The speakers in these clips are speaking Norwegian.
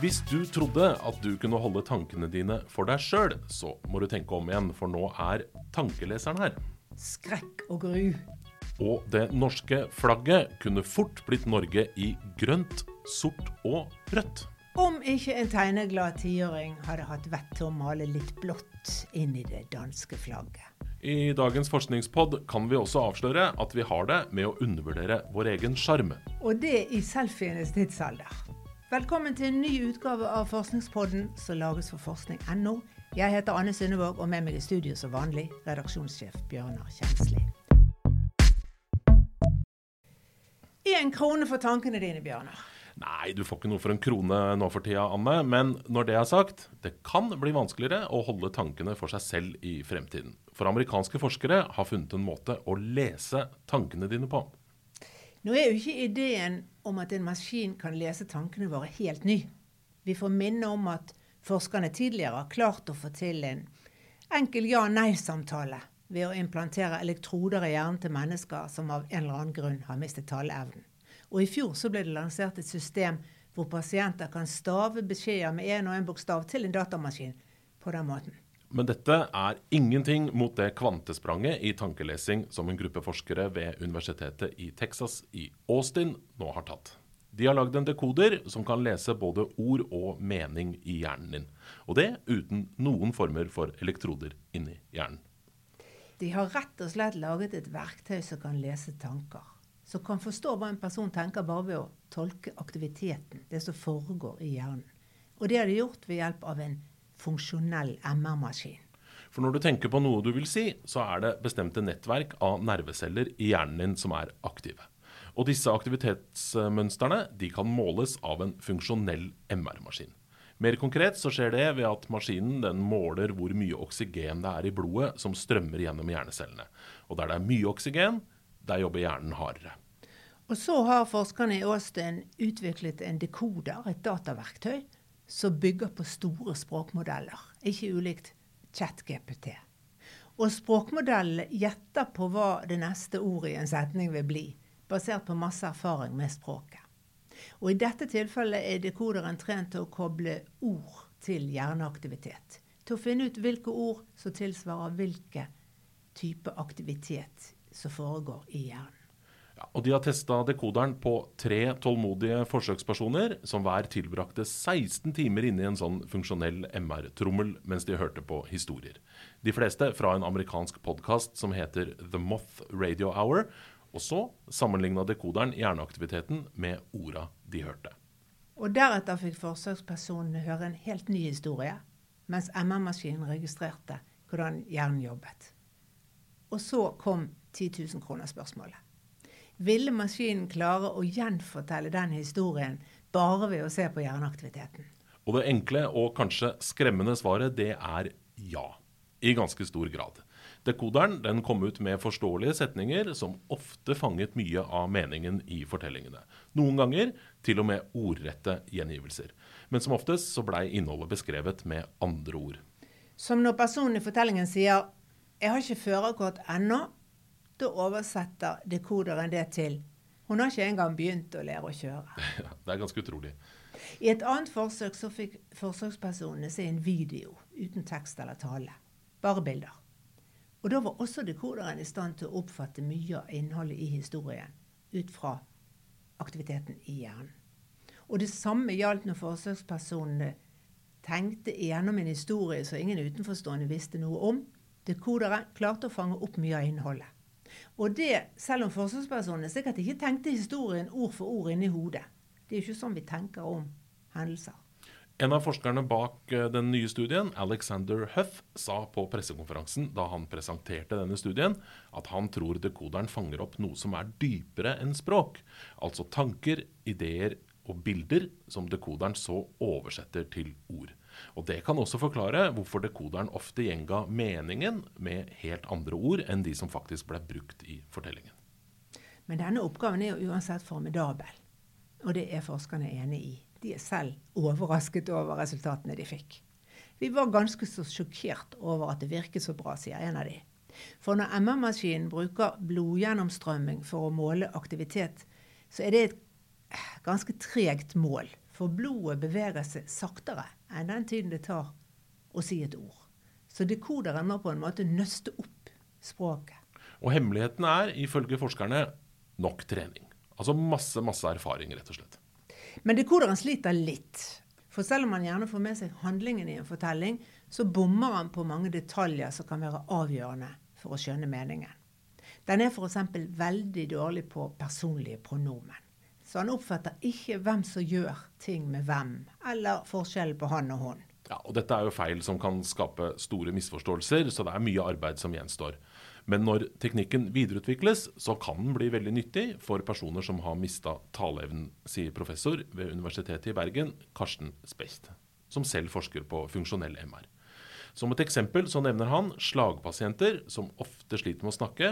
Hvis du trodde at du kunne holde tankene dine for deg sjøl, så må du tenke om igjen, for nå er tankeleseren her. Skrekk og gru. Og det norske flagget kunne fort blitt Norge i grønt, sort og rødt. Om ikke en tegneglad tiåring hadde hatt vett til å male litt blått inn i det danske flagget. I dagens forskningspod kan vi også avsløre at vi har det med å undervurdere vår egen sjarm. Og det i selfienes tidsalder. Velkommen til en ny utgave av Forskningspodden som lages for forskning.no. Jeg heter Anne Sundevåg, og med meg i studio som vanlig redaksjonssjef Bjørnar Kjensli. Én krone for tankene dine, Bjørnar. Nei, du får ikke noe for en krone nå for tida, Anne. Men når det er sagt, det kan bli vanskeligere å holde tankene for seg selv i fremtiden. For amerikanske forskere har funnet en måte å lese tankene dine på. Nå er jo ikke ideen om at en maskin kan lese tankene våre helt ny. Vi får minne om at forskerne tidligere har klart å få til en enkel ja-nei-samtale ved å implantere elektroder i hjernen til mennesker som av en eller annen grunn har mistet taleevnen. Og i fjor så ble det lansert et system hvor pasienter kan stave beskjeder med én og én bokstav til en datamaskin på den måten. Men dette er ingenting mot det kvantespranget i tankelesing som en gruppe forskere ved universitetet i Texas i Austin nå har tatt. De har lagd en dekoder som kan lese både ord og mening i hjernen din. Og det uten noen former for elektroder inni hjernen. De har rett og slett laget et verktøy som kan lese tanker. Som kan forstå hva en person tenker bare ved å tolke aktiviteten, det som foregår i hjernen. Og det har de gjort ved hjelp av en funksjonell MR-maskin. For når du tenker på noe du vil si, så er det bestemte nettverk av nerveceller i hjernen din som er aktive. Og disse aktivitetsmønstrene de kan måles av en funksjonell MR-maskin. Mer konkret så skjer det ved at maskinen den måler hvor mye oksygen det er i blodet som strømmer gjennom hjernecellene. Og der det er mye oksygen, der jobber hjernen hardere. Og så har forskerne i Austin utviklet en dekoder, et dataverktøy, som bygger på store språkmodeller, ikke ulikt ChatGPT. Og språkmodellen gjetter på hva det neste ordet i en setning vil bli, basert på masse erfaring med språket. Og I dette tilfellet er dekoderen trent til å koble ord til hjerneaktivitet. Til å finne ut hvilke ord som tilsvarer hvilke type aktivitet som foregår i hjernen. Og De har testa dekoderen på tre tålmodige forsøkspersoner, som hver tilbrakte 16 timer inne i en sånn funksjonell MR-trommel mens de hørte på historier. De fleste fra en amerikansk podkast som heter The Moth Radio Hour. Og så sammenligna dekoderen hjerneaktiviteten med orda de hørte. Og Deretter fikk forsøkspersonene høre en helt ny historie, mens MR-maskinen registrerte hvordan hjernen jobbet. Og så kom 10 000 kroner-spørsmålet ville maskinen klare å gjenfortelle den historien bare ved å se på hjerneaktiviteten? Og det enkle og kanskje skremmende svaret, det er ja. I ganske stor grad. Dekoderen den kom ut med forståelige setninger som ofte fanget mye av meningen i fortellingene. Noen ganger til og med ordrette gjengivelser. Men som oftest så blei innholdet beskrevet med andre ord. Som når personen i fortellingen sier 'Jeg har ikke førerkort ennå, da oversetter dekoderen det til Hun har ikke engang begynt å lære å kjøre. Ja, det er ganske utrolig. I et annet forsøk så fikk forsøkspersonene se en video uten tekst eller tale. Bare bilder. Og da var også dekoderen i stand til å oppfatte mye av innholdet i historien ut fra aktiviteten i hjernen. Og det samme gjaldt når forsøkspersonene tenkte igjennom en historie som ingen utenforstående visste noe om. Dekoderen klarte å fange opp mye av innholdet. Og det selv om forsvarspersonene sikkert ikke tenkte historien ord for ord inni hodet. Det er jo ikke sånn vi tenker om hendelser. En av forskerne bak eh, den nye studien, Alexander Huff, sa på pressekonferansen da han presenterte denne studien, at han tror dekoderen fanger opp noe som er dypere enn språk. Altså tanker, ideer og bilder som dekoderen så oversetter til ord. Og Det kan også forklare hvorfor dekoderen ofte gjenga meningen med helt andre ord enn de som faktisk ble brukt i fortellingen. Men denne oppgaven er jo uansett formidabel, og det er forskerne enig i. De er selv overrasket over resultatene de fikk. Vi var ganske så sjokkert over at det virket så bra, sier en av de. For når MR-maskinen bruker blodgjennomstrømming for å måle aktivitet, så er det et ganske tregt mål For blodet beveger seg saktere enn den tiden det tar å si et ord. Så dekoderen må på en måte nøste opp språket. Og hemmeligheten er, ifølge forskerne, nok trening. Altså masse, masse erfaring, rett og slett. Men dekoderen sliter litt. For selv om man gjerne får med seg handlingen i en fortelling, så bommer han på mange detaljer som kan være avgjørende for å skjønne meningen. Den er f.eks. veldig dårlig på personlige pronomen. Så han oppfatter ikke hvem som gjør ting med hvem, eller forskjellen på han og hun. Ja, og Dette er jo feil som kan skape store misforståelser, så det er mye arbeid som gjenstår. Men når teknikken videreutvikles, så kan den bli veldig nyttig for personer som har mista taleevnen, sier professor ved Universitetet i Bergen, Karsten Specht, som selv forsker på funksjonell MR. Som et eksempel så nevner han slagpasienter som ofte sliter med å snakke,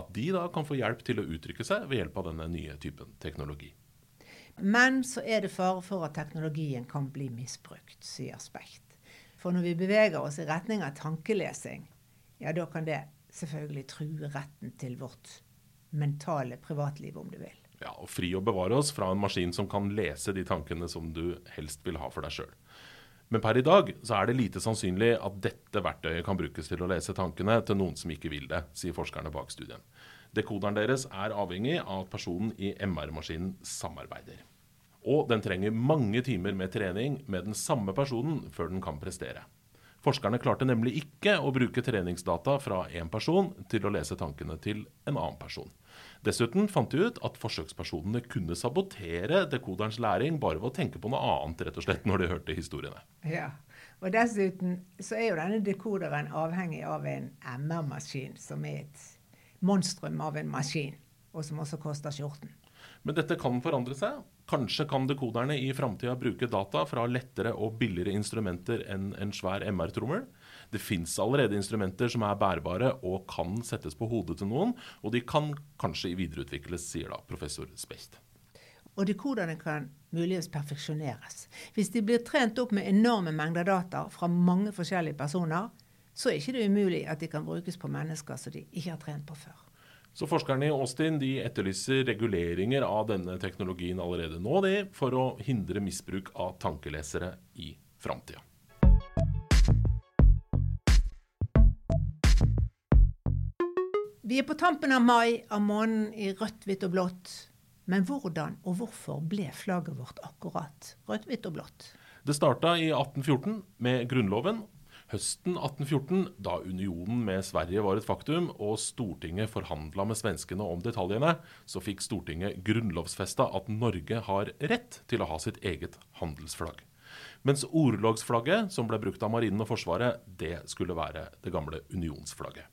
at de da kan få hjelp til å uttrykke seg ved hjelp av denne nye typen teknologi. Men så er det fare for at teknologien kan bli misbrukt, sier Specht. For når vi beveger oss i retning av tankelesing, ja, da kan det selvfølgelig true retten til vårt mentale privatliv, om du vil. Ja, og Fri å bevare oss fra en maskin som kan lese de tankene som du helst vil ha for deg sjøl. Men per i dag så er det lite sannsynlig at dette verktøyet kan brukes til å lese tankene til noen som ikke vil det, sier forskerne bak studien. Dekoderen deres er avhengig av at personen i MR-maskinen samarbeider. Og den trenger mange timer med trening med den samme personen før den kan prestere. Forskerne klarte nemlig ikke å bruke treningsdata fra én person til å lese tankene til en annen person. Dessuten fant de ut at forsøkspersonene kunne sabotere dekoderens læring bare ved å tenke på noe annet, rett og slett, når de hørte historiene. Ja, og dessuten så er jo denne dekoderen avhengig av en MR-maskin, som er et monstrum av en maskin, og som også koster skjorten. Men dette kan forandre seg. Kanskje kan dekoderne i framtida bruke data fra lettere og billigere instrumenter enn en svær MR-trommel. Det fins allerede instrumenter som er bærbare og kan settes på hodet til noen, og de kan kanskje videreutvikles, sier da professor Specht. Og dekoderne kan muligens perfeksjoneres. Hvis de blir trent opp med enorme mengder data fra mange forskjellige personer, så er det ikke umulig at de kan brukes på mennesker som de ikke har trent på før. Så Forskerne i Austin de etterlyser reguleringer av denne teknologien allerede nå, de, for å hindre misbruk av tankelesere i framtida. Vi er på tampen av mai, av månen i rødt, hvitt og blått. Men hvordan og hvorfor ble flagget vårt akkurat rødt, hvitt og blått? Det starta i 1814 med Grunnloven, Høsten 1814, da unionen med Sverige var et faktum og Stortinget forhandla med svenskene om detaljene, så fikk Stortinget grunnlovfesta at Norge har rett til å ha sitt eget handelsflagg. Mens orlogsflagget, som ble brukt av marinen og Forsvaret, det skulle være det gamle unionsflagget.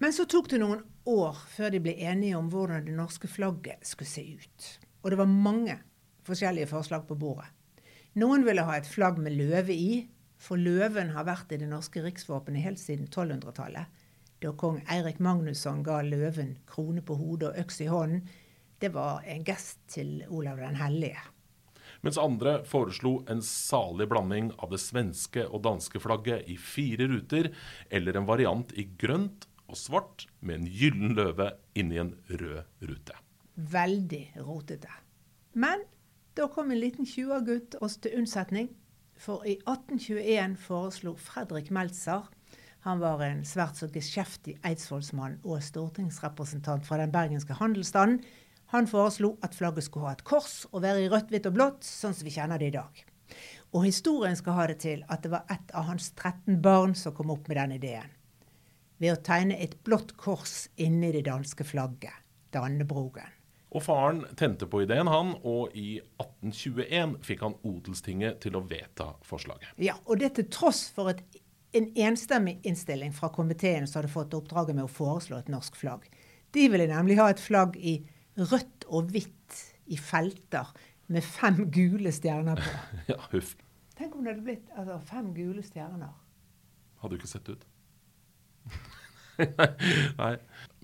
Men så tok det noen år før de ble enige om hvordan det norske flagget skulle se ut. Og det var mange forskjellige forslag på bordet. Noen ville ha et flagg med løve i, for løven har vært i det norske riksvåpenet helt siden 1200-tallet. Da kong Eirik Magnusson ga løven krone på hodet og øks i hånden. Det var en gest til Olav den hellige. Mens andre foreslo en salig blanding av det svenske og danske flagget i fire ruter, eller en variant i grønt og svart med en gyllen løve inni en rød rute. Veldig rotete. Men da kom en liten tjuagutt oss til unnsetning. For i 1821 foreslo Fredrik Meltzer han var en svært så geskjeftig eidsvollsmann og stortingsrepresentant fra den bergenske handelsstanden. Han foreslo at flagget skulle ha et kors og være i rødt, hvitt og blått, sånn som vi kjenner det i dag. Og historien skal ha det til at det var ett av hans 13 barn som kom opp med den ideen. Ved å tegne et blått kors inni det danske flagget, Dannebrogen. Og faren tente på ideen, han, og i 1821 fikk han Odelstinget til å vedta forslaget. Ja, og det til tross for et, en enstemmig innstilling fra komiteen som hadde fått oppdraget med å foreslå et norsk flagg. De ville nemlig ha et flagg i rødt og hvitt i felter med fem gule stjerner på. ja, huff. Tenk om det hadde blitt altså, fem gule stjerner. Hadde du ikke sett ut. Nei.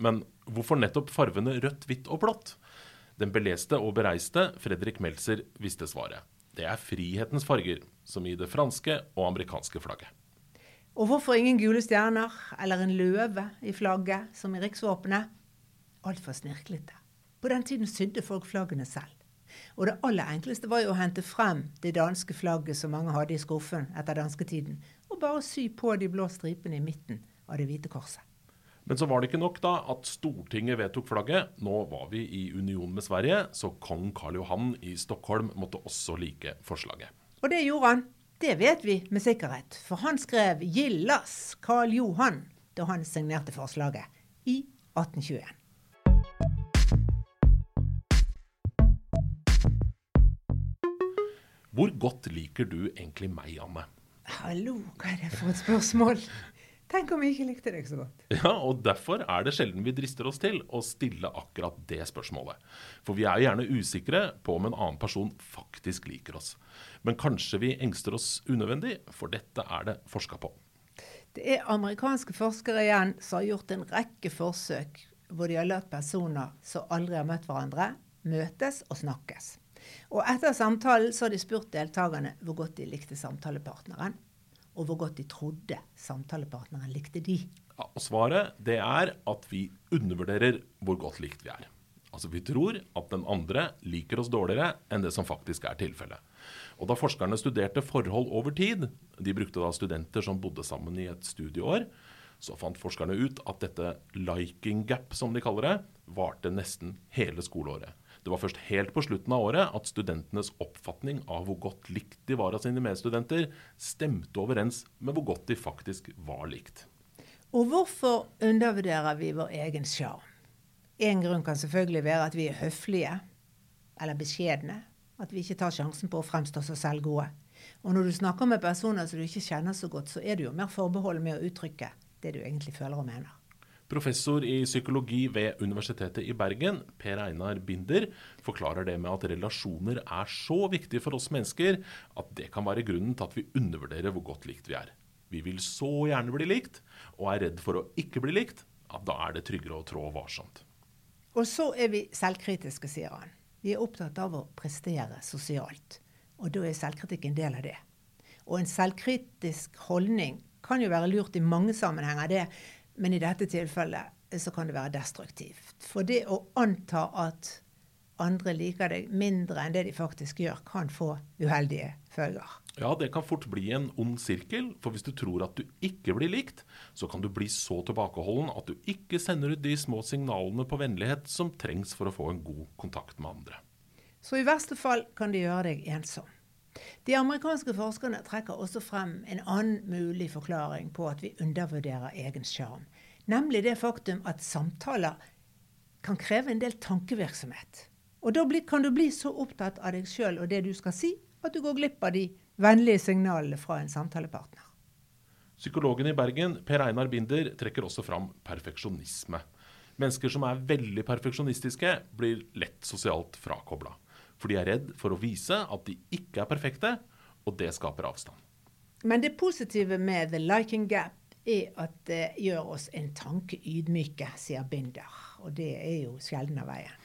Men hvorfor nettopp farvene rødt, hvitt og blått? Den beleste og bereiste Fredrik Meltzer visste svaret. Det er frihetens farger, som i det franske og amerikanske flagget. Og hvorfor ingen gule stjerner eller en løve i flagget, som i riksvåpenet? Altfor snirklete. På den tiden sydde folk flaggene selv. Og det aller enkleste var jo å hente frem det danske flagget som mange hadde i skuffen etter dansketiden, og bare sy på de blå stripene i midten av det hvite korset. Men så var det ikke nok da at Stortinget vedtok flagget. Nå var vi i union med Sverige, så kong Karl Johan i Stockholm måtte også like forslaget. Og det gjorde han. Det vet vi med sikkerhet, for han skrev 'Gillas Karl Johan' da han signerte forslaget i 1821. Hvor godt liker du egentlig meg, Anne? Hallo, hva er det for et spørsmål? Tenk om jeg ikke likte deg så godt. Ja, og Derfor er det sjelden vi drister oss til å stille akkurat det spørsmålet. For vi er jo gjerne usikre på om en annen person faktisk liker oss. Men kanskje vi engster oss unødvendig, for dette er det forska på. Det er amerikanske forskere igjen som har gjort en rekke forsøk hvor de har latt personer som aldri har møtt hverandre, møtes og snakkes. Og etter samtalen så har de spurt deltakerne hvor godt de likte samtalepartneren og hvor godt de trodde samtalepartneren likte de. Ja, og Svaret det er at vi undervurderer hvor godt likt vi er. Altså Vi tror at den andre liker oss dårligere enn det som faktisk er tilfellet. Og Da forskerne studerte forhold over tid, de brukte da studenter som bodde sammen i et studieår, så fant forskerne ut at dette liking gap, som de kaller det, varte nesten hele skoleåret. Det var først helt på slutten av året at studentenes oppfatning av hvor godt likt de var av sine medstudenter, stemte overens med hvor godt de faktisk var likt. Og hvorfor undervurderer vi vår egen sjarm? En grunn kan selvfølgelig være at vi er høflige eller beskjedne. At vi ikke tar sjansen på å fremstå så selvgode. Og når du snakker med personer som du ikke kjenner så godt, så er du jo mer forbeholden med å uttrykke det du egentlig føler og mener. Professor i psykologi ved Universitetet i Bergen, Per Einar Binder, forklarer det med at relasjoner er så viktige for oss mennesker at det kan være grunnen til at vi undervurderer hvor godt likt vi er. Vi vil så gjerne bli likt, og er redd for å ikke bli likt. at da er det tryggere å trå varsomt. Og så er vi selvkritiske, sier han. Vi er opptatt av å prestere sosialt. Og da er selvkritikk en del av det. Og en selvkritisk holdning kan jo være lurt i mange sammenhenger. det men i dette tilfellet så kan det være destruktivt. For det å anta at andre liker deg mindre enn det de faktisk gjør, kan få uheldige følger. Ja, det kan fort bli en ond sirkel. For hvis du tror at du ikke blir likt, så kan du bli så tilbakeholden at du ikke sender ut de små signalene på vennlighet som trengs for å få en god kontakt med andre. Så i verste fall kan det gjøre deg ensom. De amerikanske forskerne trekker også frem en annen mulig forklaring på at vi undervurderer egen sjarm. Nemlig det faktum at samtaler kan kreve en del tankevirksomhet. Og da kan du bli så opptatt av deg sjøl og det du skal si, at du går glipp av de vennlige signalene fra en samtalepartner. Psykologen i Bergen, Per Einar Binder, trekker også fram perfeksjonisme. Mennesker som er veldig perfeksjonistiske, blir lett sosialt frakobla. For de er redd for å vise at de ikke er perfekte, og det skaper avstand. Men det positive med the liking gap er at det gjør oss en tanke ydmyke, sier Binder. Og det er jo sjelden av veien.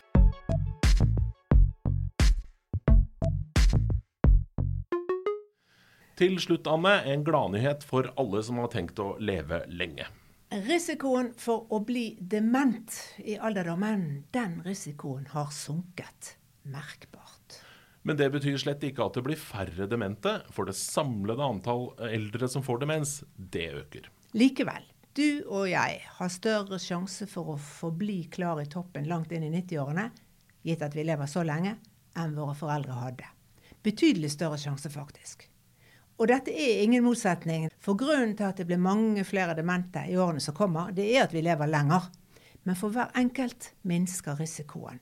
Til slutt, Anne, en gladnyhet for alle som har tenkt å leve lenge. Risikoen for å bli dement i alderdommen, den risikoen har sunket merkbart. Men det betyr slett ikke at det blir færre demente, for det samlede antall eldre som får demens, det øker. Likevel, du og jeg har større sjanse for å forbli klar i toppen langt inn i 90-årene, gitt at vi lever så lenge, enn våre foreldre hadde. Betydelig større sjanse, faktisk. Og dette er ingen motsetning, for grunnen til at det blir mange flere demente i årene som kommer, det er at vi lever lenger. Men for hver enkelt minsker risikoen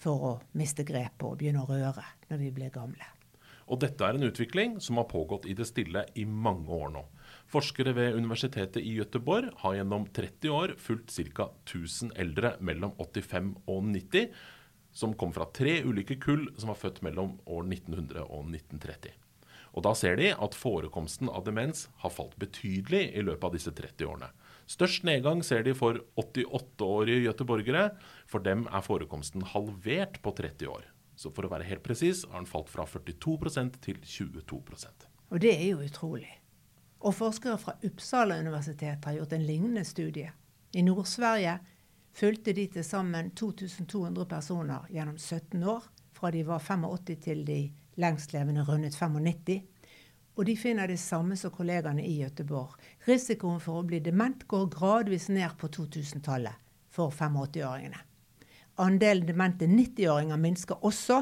for å miste grepet og begynne å røre når vi blir gamle. Og dette er en utvikling som har pågått i det stille i mange år nå. Forskere ved Universitetet i Gøteborg har gjennom 30 år fulgt ca. 1000 eldre mellom 85 og 90, som kom fra tre ulike kull som var født mellom år 1900 og 1930. Og Da ser de at forekomsten av demens har falt betydelig i løpet av disse 30 årene. Størst nedgang ser de for 88-årige gøteborgere. For dem er forekomsten halvert på 30 år. Så for å være helt presis har den falt fra 42% til 22% Og det er jo utrolig. Og forskere fra Uppsala universitet har gjort en lignende studie. I Nord-Sverige fulgte de til sammen 2200 personer gjennom 17 år, fra de var 85 til de lengstlevende rundet 95. Og de finner det samme som kollegaene i Gøteborg. Risikoen for å bli dement går gradvis ned på 2000-tallet for 85-åringene. Andelen demente 90-åringer minsker også,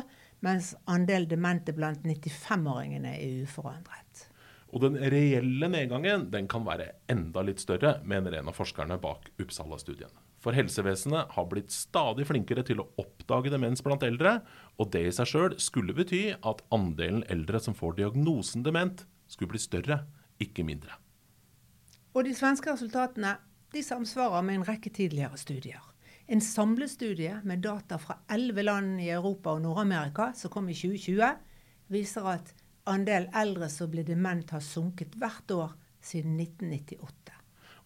mens andelen demente blant 95-åringene er uforandret. Og den reelle nedgangen den kan være enda litt større, mener en av forskerne bak Uppsala-studien. For helsevesenet har blitt stadig flinkere til å oppdage demens blant eldre, og det i seg sjøl skulle bety at andelen eldre som får diagnosen dement, skulle bli større, ikke mindre. Og de svenske resultatene de samsvarer med en rekke tidligere studier. En samlestudie med data fra elleve land i Europa og Nord-Amerika som kom i 2020, viser at andel eldre som blir dement, har sunket hvert år siden 1998.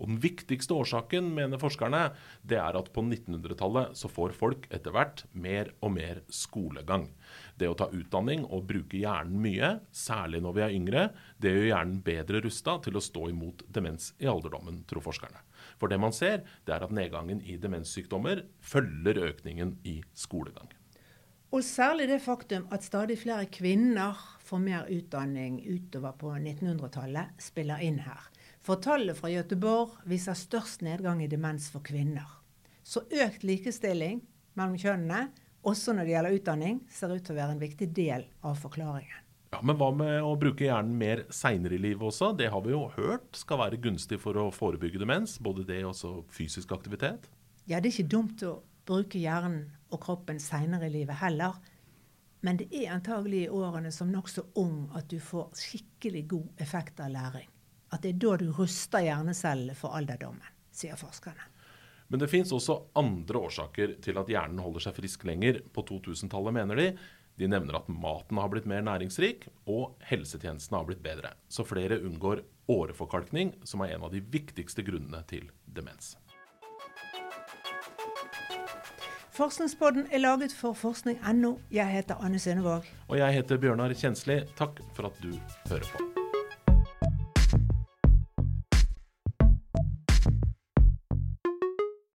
Og Den viktigste årsaken, mener forskerne, det er at på 1900-tallet så får folk etter hvert mer og mer skolegang. Det å ta utdanning og bruke hjernen mye, særlig når vi er yngre, det gjør hjernen bedre rusta til å stå imot demens i alderdommen, tror forskerne. For det man ser, det er at nedgangen i demenssykdommer følger økningen i skolegang. Og særlig det faktum at stadig flere kvinner får mer utdanning utover på 1900-tallet, spiller inn her. For tallet fra Gøteborg viser størst nedgang i demens for kvinner. Så økt likestilling mellom kjønnene, også når det gjelder utdanning, ser ut til å være en viktig del av forklaringen. Ja, Men hva med å bruke hjernen mer seinere i livet også? Det har vi jo hørt skal være gunstig for å forebygge demens. Både det og fysisk aktivitet. Ja, det er ikke dumt å bruke hjernen og kroppen seinere i livet heller. Men det er antagelig i årene som nokså ung at du får skikkelig god effekt av læring. At det er da du ruster hjernecellene for alderdommen, sier forskerne. Men det fins også andre årsaker til at hjernen holder seg frisk lenger. På 2000-tallet, mener de. De nevner at maten har blitt mer næringsrik, og helsetjenestene har blitt bedre. Så flere unngår åreforkalkning, som er en av de viktigste grunnene til demens. Forskningspodden er laget for forskning.no. Jeg heter Anne Sønnevåg. Og jeg heter Bjørnar Kjensli. Takk for at du hører på.